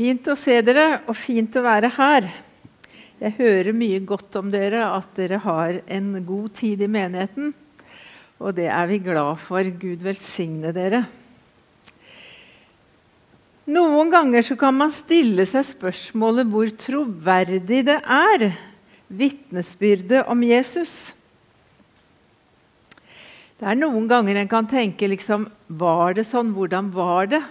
Fint å se dere, og fint å være her. Jeg hører mye godt om dere, at dere har en god tid i menigheten. Og det er vi glad for. Gud velsigne dere. Noen ganger så kan man stille seg spørsmålet hvor troverdig det er, vitnesbyrdet om Jesus. Det er noen ganger en kan tenke liksom Var det sånn? Hvordan var det?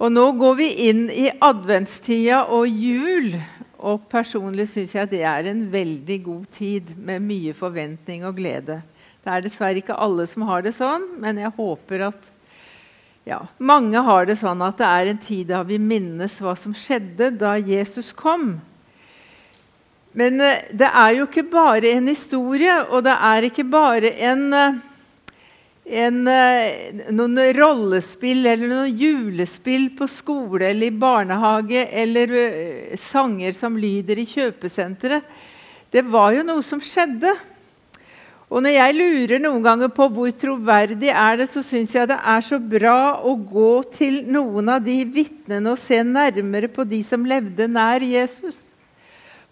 Og nå går vi inn i adventstida og jul. Og personlig syns jeg det er en veldig god tid med mye forventning og glede. Det er dessverre ikke alle som har det sånn, men jeg håper at ja, mange har det sånn at det er en tid da vi minnes hva som skjedde da Jesus kom. Men eh, det er jo ikke bare en historie, og det er ikke bare en eh, en, eh, noen rollespill eller noen julespill på skole eller i barnehage eller uh, sanger som lyder i kjøpesenteret. Det var jo noe som skjedde. Og når jeg lurer noen ganger på hvor troverdig er det, så syns jeg det er så bra å gå til noen av de vitnene og se nærmere på de som levde nær Jesus.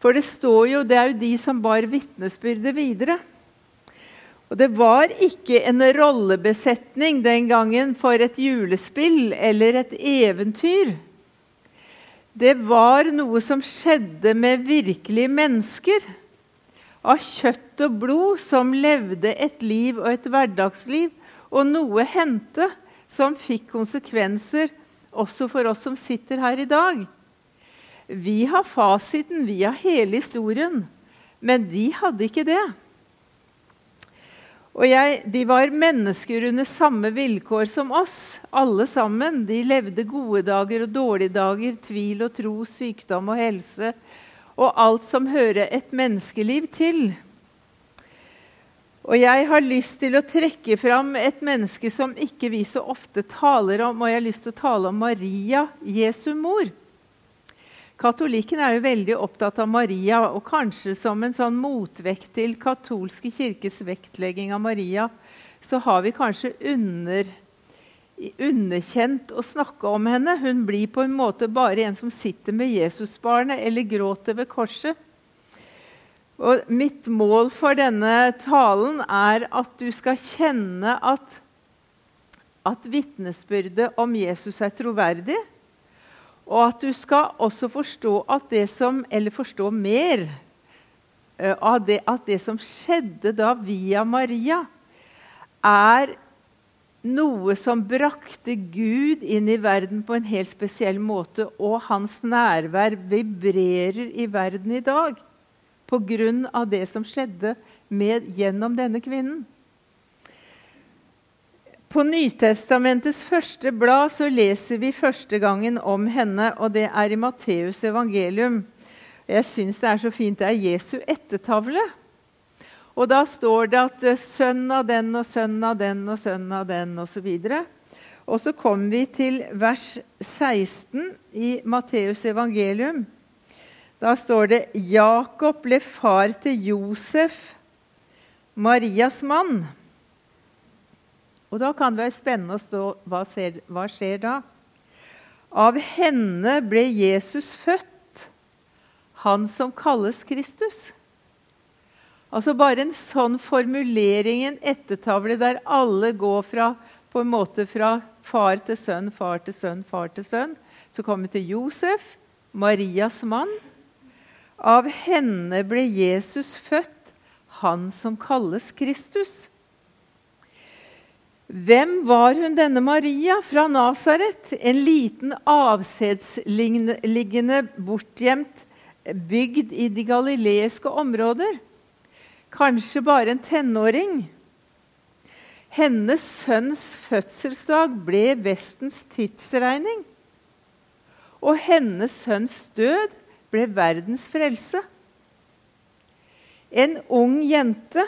For det står jo, det er jo de som bar vitnesbyrdet videre. Og det var ikke en rollebesetning den gangen for et julespill eller et eventyr. Det var noe som skjedde med virkelige mennesker. Av kjøtt og blod som levde et liv og et hverdagsliv. Og noe hendte som fikk konsekvenser også for oss som sitter her i dag. Vi har fasiten, vi har hele historien. Men de hadde ikke det. Og jeg, De var mennesker under samme vilkår som oss, alle sammen. De levde gode dager og dårlige dager, tvil og tro, sykdom og helse. Og alt som hører et menneskeliv til. Og jeg har lyst til å trekke fram et menneske som ikke vi så ofte taler om. Og jeg har lyst til å tale om Maria, Jesu mor. Katolikken er jo veldig opptatt av Maria, og kanskje som en sånn motvekt til katolske kirkes vektlegging av Maria, så har vi kanskje under, underkjent å snakke om henne. Hun blir på en måte bare en som sitter med Jesusbarnet eller gråter ved korset. Og mitt mål for denne talen er at du skal kjenne at, at vitnesbyrdet om Jesus er troverdig og at du skal også forstå som forstå mer uh, av det, at det som skjedde da via Maria, er noe som brakte Gud inn i verden på en helt spesiell måte. Og hans nærvær vibrerer i verden i dag pga. det som skjedde med, gjennom denne kvinnen. På Nytestamentets første blad så leser vi første gangen om henne, og det er i Matteus evangelium. Jeg syns det er så fint. Det er Jesu ettertavle. Og da står det at eh, 'sønn av den og sønn av den og sønn av den' osv. Og så kommer vi til vers 16 i Matteus evangelium. Da står det 'Jakob ble far til Josef, Marias mann'. Og da kan det være spennende å stå hva, ser, hva skjer da? Av henne ble Jesus født, han som kalles Kristus. Altså Bare en sånn formulering, en ettertavle der alle går fra, på en måte fra far til sønn, far til sønn, far til sønn. Så kommer vi til Josef, Marias mann. Av henne ble Jesus født, han som kalles Kristus. Hvem var hun denne Maria fra Nasaret? En liten avsedsliggende, bortgjemt bygd i de galileiske områder. Kanskje bare en tenåring. Hennes sønns fødselsdag ble Vestens tidsregning. Og hennes sønns død ble verdens frelse. En ung jente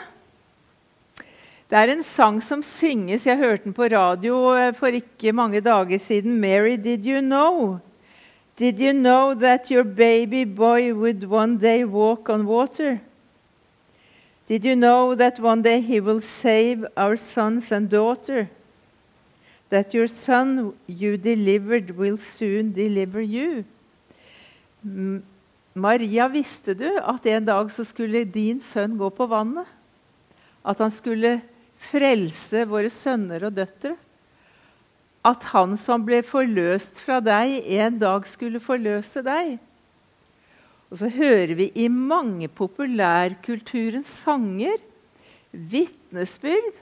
det er en sang som synges. Jeg hørte den på radio eh, for ikke mange dager siden. 'Mary, did you know?' Did you know that your baby boy would one day walk on water? Did you know that one day he will save our sons and daughter? that your son you delivered will soon deliver you. Maria, visste du at en dag så skulle din sønn gå på vannet? At han skulle frelse våre sønner og døtre? At han som ble forløst fra deg, en dag skulle forløse deg? Og så hører vi i mange populærkulturens sanger vitnesbyrd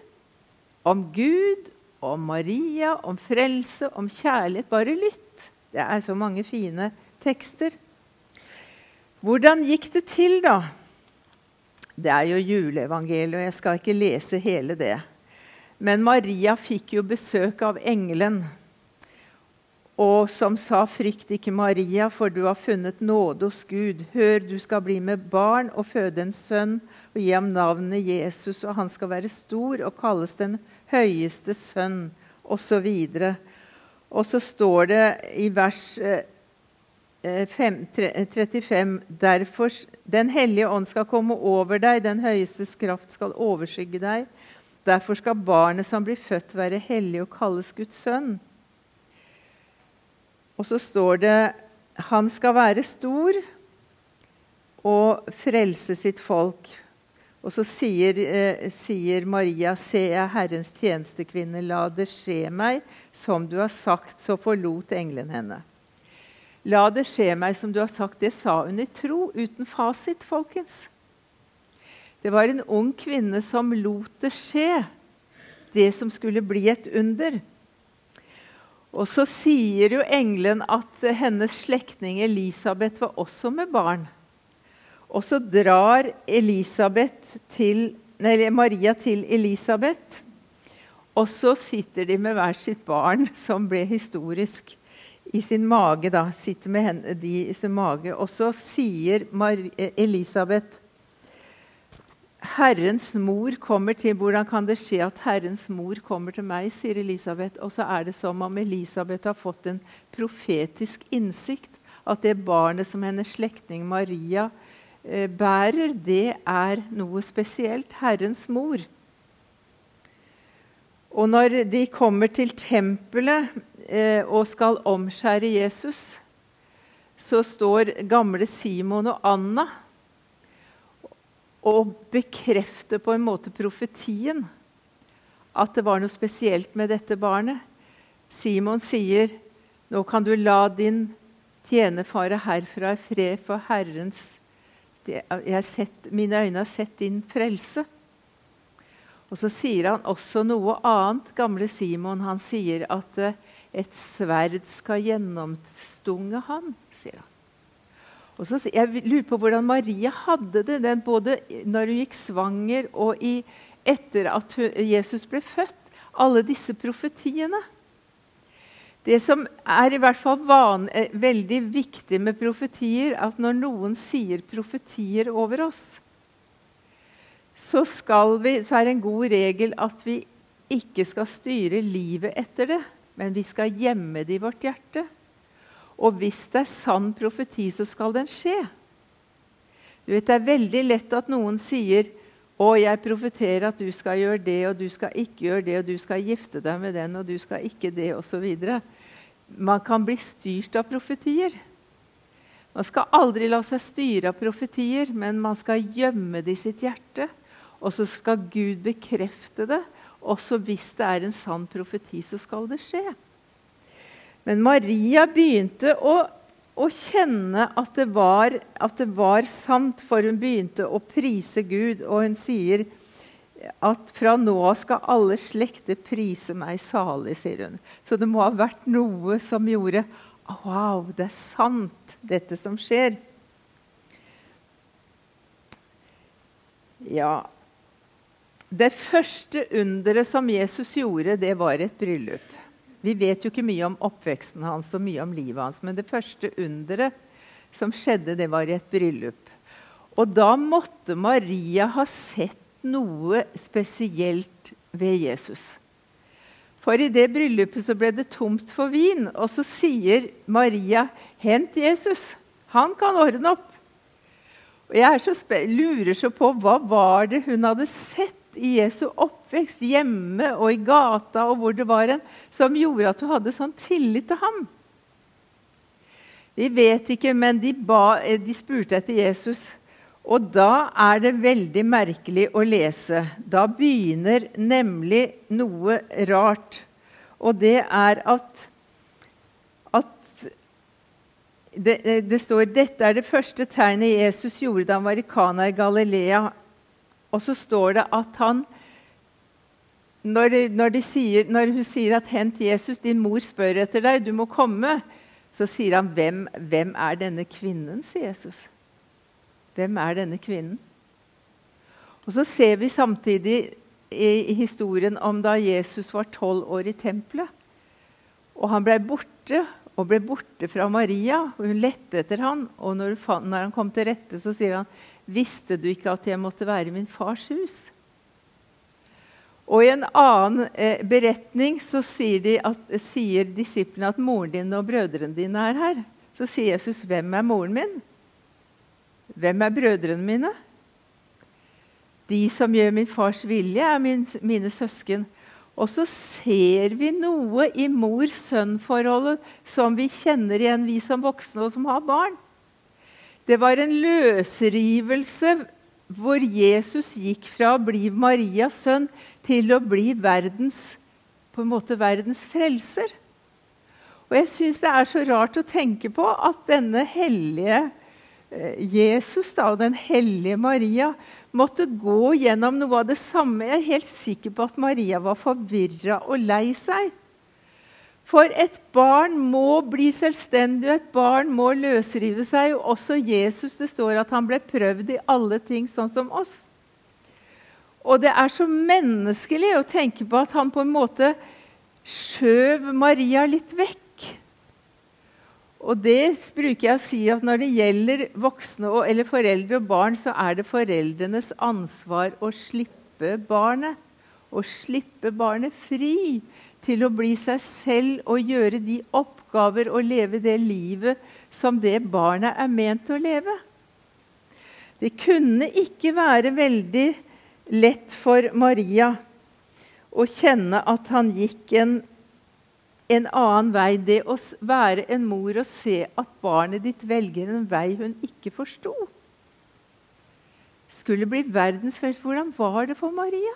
om Gud, om Maria, om frelse, om kjærlighet. Bare lytt. Det er så mange fine tekster. Hvordan gikk det til, da? Det er jo juleevangeliet, og jeg skal ikke lese hele det. Men Maria fikk jo besøk av engelen, og som sa, 'Frykt ikke, Maria, for du har funnet nåde hos Gud.' 'Hør, du skal bli med barn og føde en sønn' 'og gi ham navnet Jesus, og han skal være stor og kalles den høyeste sønn'. Og, og så står det i vers eh, 5, eh, 35. Eh, Derfor Den hellige ånd skal komme over deg, den høyestes kraft skal overskygge deg. Derfor skal barnet som blir født, være hellig og kalles Guds sønn. Og så står det han skal være stor og frelse sitt folk. Og så sier, eh, sier Maria, se jeg Herrens tjenestekvinne, la det skje meg som du har sagt, så forlot engelen henne. La det skje meg som du har sagt. Det sa hun i tro, uten fasit, folkens. Det var en ung kvinne som lot det skje, det som skulle bli et under. Og så sier jo engelen at hennes slektning Elisabeth var også med barn. Og så drar til, nei, Maria til Elisabeth, og så sitter de med hvert sitt barn, som ble historisk i sin mage, da, sitter med henne, de i sin mage. Og så sier Marie, Elisabeth Herrens mor kommer til Hvordan kan det skje at Herrens mor kommer til meg? sier Elisabeth. Og så er det som om Elisabeth har fått en profetisk innsikt. At det barnet som hennes slektning Maria eh, bærer, det er noe spesielt. Herrens mor. Og når de kommer til tempelet eh, og skal omskjære Jesus, så står gamle Simon og Anna og bekrefter på en måte profetien. At det var noe spesielt med dette barnet. Simon sier, 'Nå kan du la din tjenefare herfra i fred, for Herrens sett, Mine øyne har sett din frelse.' Og så sier han også noe annet, gamle Simon. Han sier at eh, et sverd skal gjennomstunge ham, sier han. Og så, jeg lurer på hvordan Maria hadde det den både når hun gikk svanger og i, etter at Jesus ble født. Alle disse profetiene. Det som er i hvert fall van, eh, veldig viktig med profetier, at når noen sier profetier over oss, så, vi, så er det en god regel at vi ikke skal styre livet etter det men vi skal gjemme det i vårt hjerte. Og hvis det er sann profeti, så skal den skje. Du vet, Det er veldig lett at noen sier å, jeg profeterer at du skal gjøre det, og du skal ikke gjøre det, og du skal gifte deg med den, og du skal ikke det, osv. Man kan bli styrt av profetier. Man skal aldri la seg styre av profetier, men man skal gjemme det i sitt hjerte. Og så skal Gud bekrefte det, også hvis det er en sann profeti, så skal det skje. Men Maria begynte å, å kjenne at det, var, at det, var, sant, for hun begynte å prise Gud. Og hun sier at fra nå av skal alle slekter prise meg salig, sier hun. Så det må ha vært noe som gjorde Wow, det er sant, dette som skjer. Ja, det første underet som Jesus gjorde, det var et bryllup. Vi vet jo ikke mye om oppveksten hans og mye om livet hans, men det første underet som skjedde, det var et bryllup. Og da måtte Maria ha sett noe spesielt ved Jesus. For i det bryllupet så ble det tomt for vin, og så sier Maria, 'Hent Jesus. Han kan ordne opp.' Og Jeg så lurer så på hva var det hun hadde sett i Jesu oppvekst, hjemme og i gata og hvor det var en, som gjorde at du hadde sånn tillit til ham? Vi vet ikke, men de, ba, de spurte etter Jesus. Og da er det veldig merkelig å lese. Da begynner nemlig noe rart. Og det er at, at det, det, står dette er det første tegnet Jesus gjorde da han var i Kana i Galilea. Og så står det at han når, når, sier, når, hun sier at 'hent Jesus, din mor spør etter deg, du må komme', så sier han, hvem, 'Hvem er denne kvinnen?' sier Jesus. Hvem er denne kvinnen? Og Så ser vi samtidig i, historien om da Jesus var tolv år i tempelet. Og han ble borte, og ble borte fra Maria. og Hun lette etter han, og når, når han kom til rette, så sier han, 'Visste du ikke at jeg måtte være i min fars hus?' Og I en annen eh, beretning så sier, de at, sier disiplene at moren din og brødrene dine er her. Så sier Jesus, 'Hvem er moren min?' 'Hvem er brødrene mine?' De som gjør min fars vilje, er min, mine søsken. Og så ser vi noe i mor-sønn-forholdet som vi kjenner igjen, vi som voksne og som har barn. Det var en løsrivelse hvor Jesus gikk fra å bli Marias sønn til å bli verdens, på en måte verdens frelser. Og jeg syns det er så rart å tenke på at denne hellige eh, Jesus da, og den hellige Maria måtte gå gjennom noe av det samme. Jeg er helt sikker på at Maria var forvirra og lei seg. For et barn må bli selvstendig, et barn må løsrive seg. Og også Jesus, det står at han ble prøvd i alle ting, sånn som oss. Og det er så menneskelig å tenke på at han på en måte skjøv Maria litt vekk. Og det bruker jeg å si at når det gjelder voksne og, eller foreldre og barn, så er det foreldrenes ansvar å slippe barnet. Å slippe barnet fri til å bli seg selv og gjøre de oppgaver og leve det livet som det barnet er ment å leve. Det kunne ikke være veldig lett for Maria å kjenne at han gikk en en annen vei. Det å være en mor og se at barnet ditt velger en vei hun ikke forsto. Skulle bli verdensfrelst. Hvordan var det for Maria?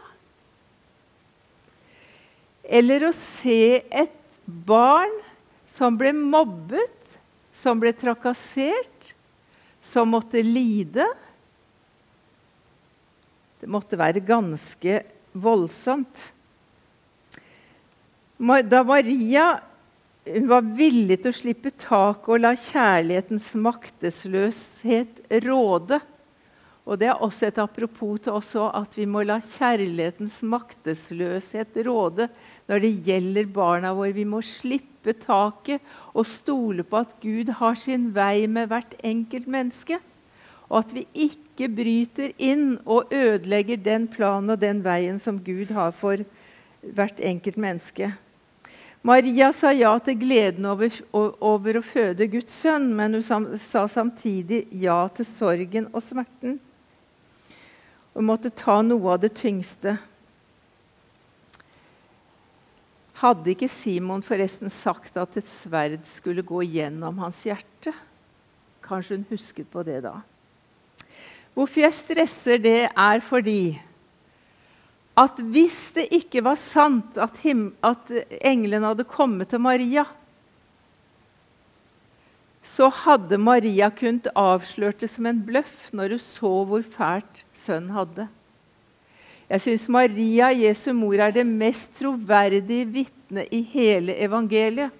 Eller å se et barn som ble mobbet, som ble trakassert, som måtte lide. Det måtte være ganske voldsomt. Da Maria var villig til å slippe taket og la kjærlighetens maktesløshet råde og Det er også et apropos til oss at vi må la kjærlighetens maktesløshet råde når det gjelder barna våre. Vi må slippe taket og stole på at Gud har sin vei med hvert enkelt menneske. Og at vi ikke bryter inn og ødelegger den planen og den veien som Gud har for hvert enkelt menneske. Maria sa ja til gleden over, over, å føde Guds sønn, men hun sa samtidig ja til sorgen og smerten. Hun måtte ta noe av det tyngste. Hadde ikke Simon forresten sagt at et sverd skulle gå gjennom hans hjerte? Kanskje hun husket på det da. Hvorfor jeg stresser det, er fordi at hvis det ikke var sant at, at engelen hadde kommet til Maria, så hadde Maria kunnet avslørt det som en bløff når hun så hvor fælt sønnen hadde. Jeg syns Maria, Jesu mor, er det mest troverdige vitnet i hele evangeliet.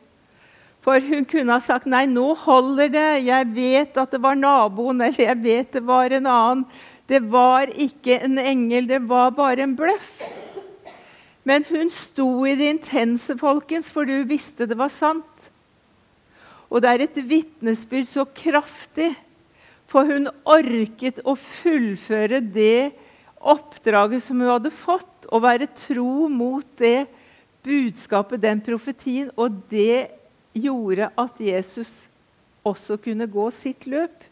For hun kunne ha sagt nei, nå holder det, jeg vet at det var naboen, eller jeg vet det var en annen. Det var ikke en engel, det var bare en bløff. Men hun sto i det intense, folkens, for du visste det var sant. Og det er et vitnesbyrd så kraftig, for hun orket å fullføre det oppdraget som hun hadde fått, å være tro mot det budskapet, den profetien. Og det gjorde at Jesus også kunne gå sitt løp.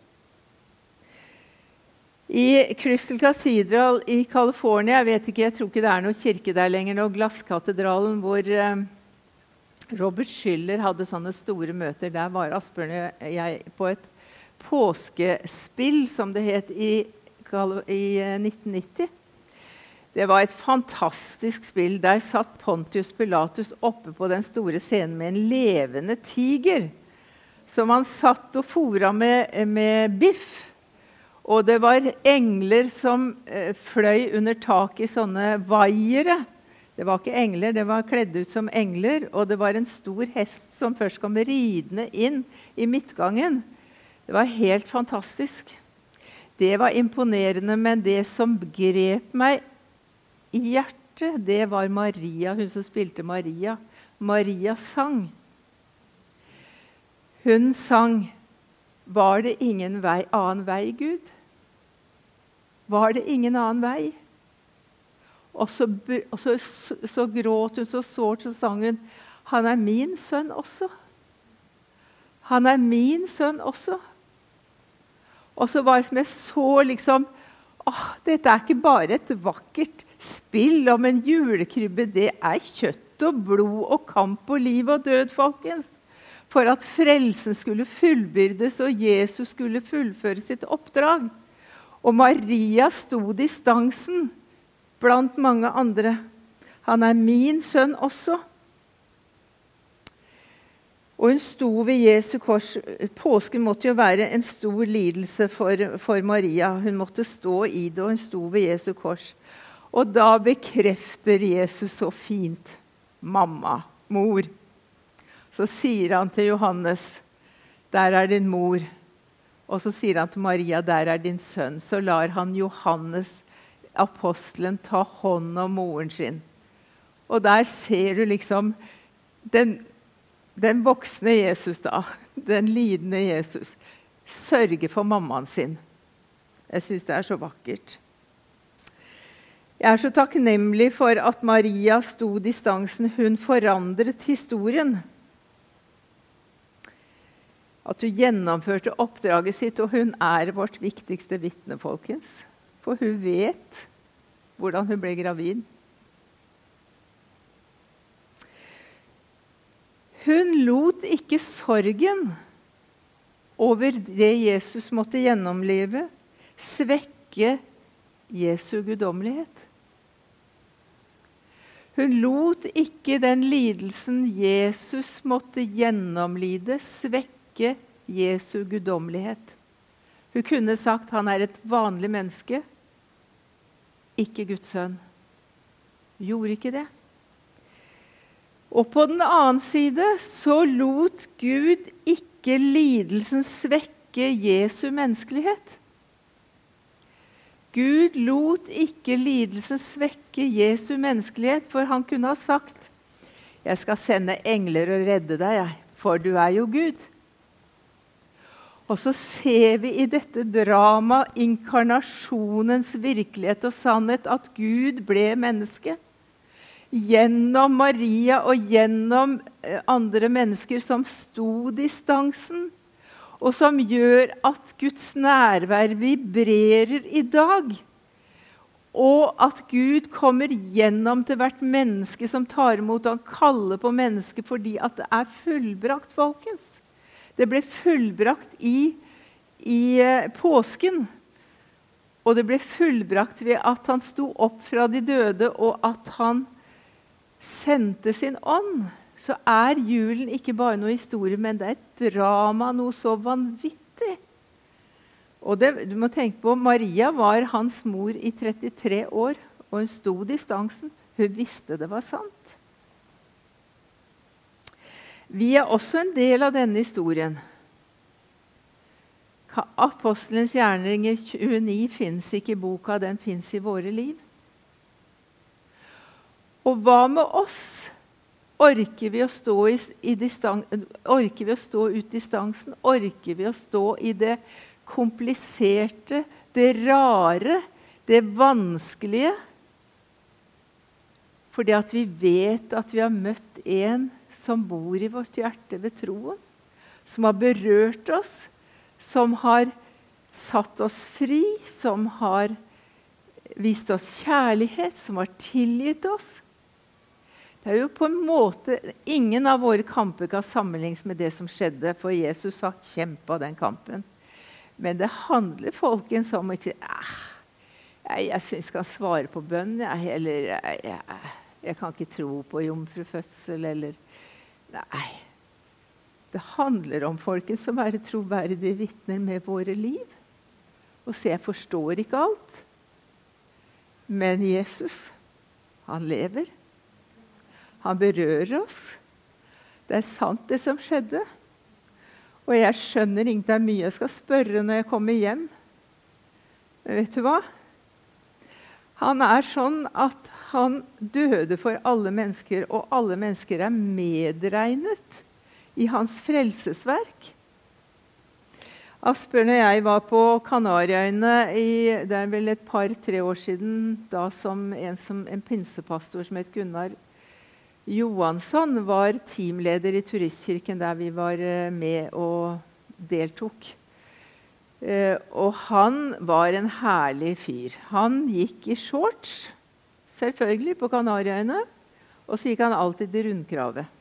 I Crystal Cathedral i California jeg vet ikke, jeg tror ikke det er noen kirke der lenger nå, Glasskatedralen, hvor eh, Robert Schiller hadde sånne store møter. Der var Asbjørn og jeg på et påskespill, som det het, i, i 1990. Eh, det var et fantastisk spill. Der satt Pontius Pilatus oppe på den store scenen med en levende tiger som han satt og fora med, med biff. Og det var engler som eh, fløy under tak i sånne vaiere. Det var ikke engler, det var kledd ut som engler. Og det var en stor hest som først kom ridende inn i midtgangen. Det var helt fantastisk. Det var imponerende, men det som grep meg i hjertet, det var Maria, hun som spilte Maria. Maria sang. Hun sang 'Var det ingen vei, annen vei, Gud?' var det ingen annen vei. Og så, og så, så gråt hun så sårt, så sang hun Han er min sønn også. Han er min sønn også. Og så var det som jeg så liksom åh, Dette er ikke bare et vakkert spill om en julekrybbe. Det er kjøtt og blod og kamp og liv og død, folkens. For at frelsen skulle fullbyrdes og Jesus skulle fullføre sitt oppdrag. Og Maria sto distansen blant mange andre. Han er min sønn også. Og hun sto ved Jesu kors. Påsken måtte jo være en stor lidelse for, for, Maria. Hun måtte stå i det, og hun sto ved Jesu kors. Og da bekrefter Jesus så fint mamma, mor. Så sier han til Johannes, 'Der er din mor.' Og så sier han til Maria, 'Der er din sønn.' Så lar han Johannes, apostelen, ta hånd om moren sin. Og der ser du liksom den, den voksne Jesus, da. Den lidende Jesus. Sørge for mammaen sin. Jeg syns det er så vakkert. Jeg er så takknemlig for at Maria sto distansen. Hun forandret historien at hun gjennomførte oppdraget sitt, og hun er vårt viktigste vitne, folkens. For hun vet hvordan hun ble gravid. Hun lot ikke sorgen over det Jesus måtte gjennomleve, svekke Jesu guddommelighet. Hun lot ikke den lidelsen Jesus måtte gjennomlide, svekke Jesu guddommelighet. Hun kunne sagt han er et vanlig menneske, ikke Guds sønn. Gjorde ikke det. Og på den annen side så lot Gud ikke lidelsen svekke Jesu menneskelighet. Gud lot ikke lidelsen svekke Jesu menneskelighet, for han kunne ha sagt, 'Jeg skal sende engler og redde deg, for du er jo Gud.' Og så ser vi i dette dramaet inkarnasjonens virkelighet og sannhet, at Gud ble menneske. Gjennom Maria og gjennom eh, andre mennesker som sto distansen. Og som gjør at Guds nærvær vibrerer i dag. Og at Gud kommer gjennom til hvert menneske som tar imot. Han kaller på mennesket fordi at det er fullbrakt, folkens. Det ble fullbrakt i, i eh, påsken. Og det ble fullbrakt ved at han sto opp fra de døde, og at han sendte sin ånd. Så er julen ikke bare noe historie, men det er et drama, noe så vanvittig. Og det, du må tenke på, Maria var hans mor i 33 år, og hun sto distansen. Hun visste det var sant. Vi er også en del av denne historien. Apostelens gjerninger 29 fins ikke i boka, den fins i våre liv. Og hva med oss? Orker vi i, i orker vi å stå ut distansen? Orker vi å stå i det kompliserte, det rare, det vanskelige? Fordi at vi vet at vi har møtt en som bor i vårt hjerte ved troen. Som har berørt oss, som har satt oss fri, som har vist oss kjærlighet, som har tilgitt oss. Det er jo på en måte, Ingen av våre kamper kan sammenlignes med det som skjedde, for Jesus har kjempa den kampen. Men det handler folkens om ikke eh, Jeg, jeg syns jeg kan svare på bønn, jeg, eller jeg, jeg, jeg, kan ikke tro på jomfrufødsel, eller Nei. Det handler om folkens, å være troverdige vitner med våre liv. Og se, jeg forstår ikke alt. Men Jesus, han lever. Han berører oss. Det er sant, det som skjedde. Og jeg skjønner ikke Det er mye jeg skal spørre når jeg kommer hjem. Men vet du hva? Han er sånn at han døde for alle mennesker, og alle mennesker er medregnet i hans frelsesverk. Asbjørn og jeg var på Kanariøyene det er vel et par-tre år siden. Da som en, som en pinsepastor som het Gunnar Johansson, var teamleder i Turistkirken der vi var eh, med og deltok. Eh, og han var en herlig fyr. Han gikk i shorts, selvfølgelig, på Kanariøyene. Og så gikk han alltid i rundkravet.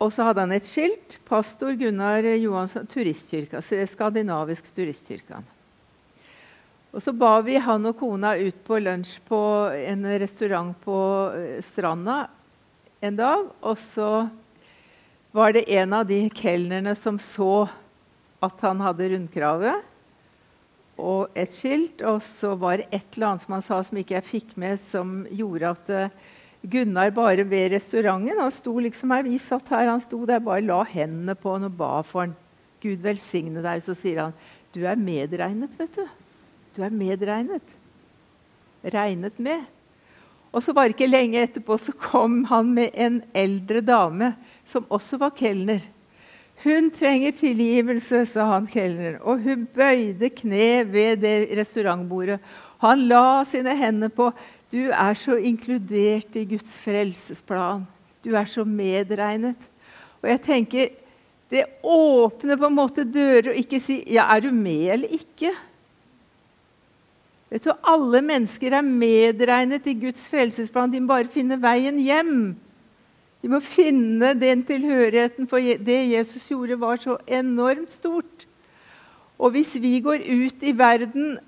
Og så hadde han et skilt. 'Pastor Gunnar Johansson, turistkirka'. Skandinavisk turistkirke. Og så ba vi han og kona ut på lunsj på en restaurant på eh, Stranda en dag. Og så var det en av de kelnerne som så at han hadde rundkravet og et skilt. Og så var det et eller annet som han sa som ikke jeg fikk med, som gjorde at uh, Gunnar bare ved restauranten. Han sto liksom her, Vi satt her, han sto der, bare la hendene på han og ba for han. Gud velsigne deg. Så sier han, du er medregnet, vet du. Du er medregnet. Regnet med. Og så var det ikke lenge etterpå så kom han med en eldre dame som også var kelner. Hun trenger tilgivelse, sa han kelneren. Og hun bøyde kne ved det restaurantbordet. Han la sine hender på du er så inkludert i Guds frelsesplan. Du er så medregnet. Og jeg tenker, Det åpner på en måte dører å ikke si ja, er du med eller ikke. Vet du, Alle mennesker er medregnet i Guds frelsesplan. De må bare finne veien hjem. De må finne den tilhørigheten, for det Jesus gjorde, var så enormt stort. Og hvis vi går ut i verden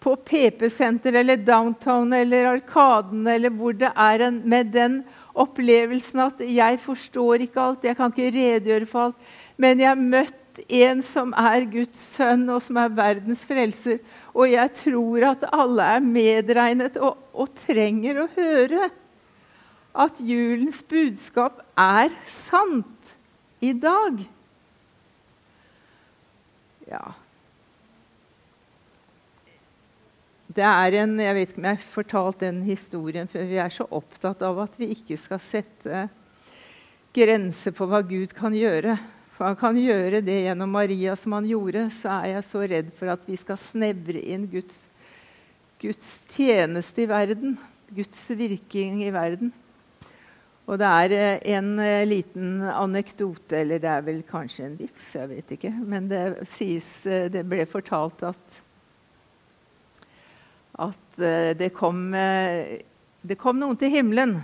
på PP-senter eller Downtown eller Arkaden eller hvor det er en, med den opplevelsen at 'jeg forstår ikke alt, jeg kan ikke redegjøre for alt', men jeg har møtt en som er Guds sønn, og som er verdens frelser. Og jeg tror at alle er medregnet og, og trenger å høre at julens budskap er sant i dag. Ja, det er en, Jeg vet ikke om jeg har fortalt den historien, for vi er så opptatt av at vi ikke skal sette grenser på hva Gud kan gjøre. For han kan gjøre det gjennom Maria som han gjorde. Så er jeg så redd for at vi skal snevre inn Guds, Guds tjeneste i verden. Guds virking i verden. Og det er eh, en eh, liten anekdote, eller det er vel kanskje en vits, jeg vet ikke. Men det, sies, eh, det ble fortalt at at det kom, det kom, noen til himmelen.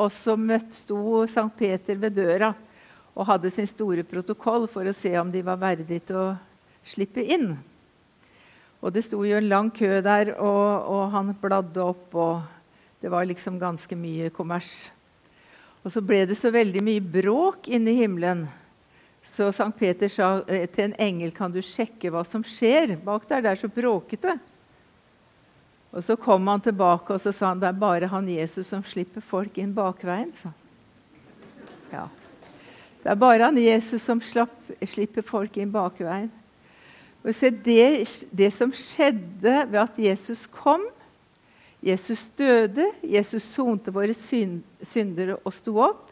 Og så sto Sankt Peter ved døra og hadde sin store protokoll for å se om de var verdige til å slippe inn. Og det sto jo en lang kø der, og, og han bladde opp, og det var liksom ganske mye kommers. Og så ble det så veldig mye bråk inne i himmelen. Så Sankt Peter sa eh, til en engel kan du sjekke hva som skjer bak der. Det er så bråkete. Og Så kom han tilbake og så sa han, det er bare han Jesus som slipper folk inn bakveien. Så. Ja. Det er bare han Jesus som slapp, slipper folk inn bakveien. Og se, det, det som skjedde ved at Jesus kom Jesus døde, Jesus sonte våre syndere og sto opp.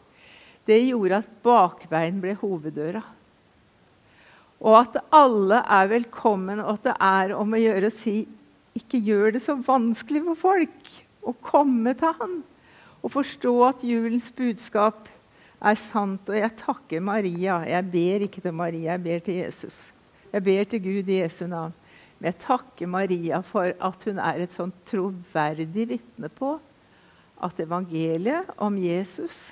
Det gjorde at bakveien ble hoveddøra. Og at alle er velkommen, og at det er om å gjøre å si ikke gjør det så vanskelig for folk å komme til Han og forstå at julens budskap er sant. Og jeg takker Maria. Jeg ber ikke til Maria, jeg ber til Jesus. Jeg ber til Gud i Jesu navn. Men jeg takker Maria for at hun er et sånn troverdig vitne på at evangeliet om Jesus,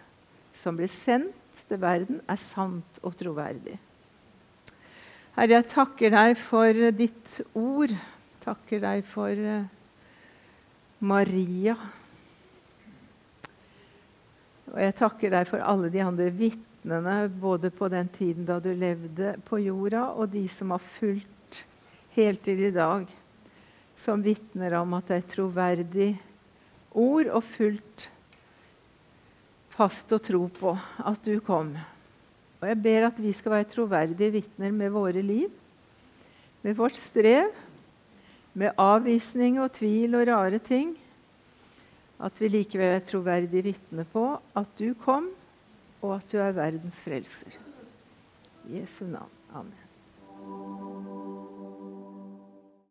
som ble sendt til verden, er sant og troverdig. Herre, jeg takker deg for ditt ord. Takker deg for uh, Maria. Og jeg takker deg for alle de andre vitnene, både på den tiden da du levde på jorda, og de som har fulgt helt til i dag, som vitner om at det er troverdig ord og fullt fast å tro på at du kom. Og jeg ber at vi skal være troverdige vitner med våre liv, med vårt strev, med avvisning og tvil og rare ting at vi likevel er troverdige vitner på at du kom, og at du er verdens frelser. I Jesu navn. Amen.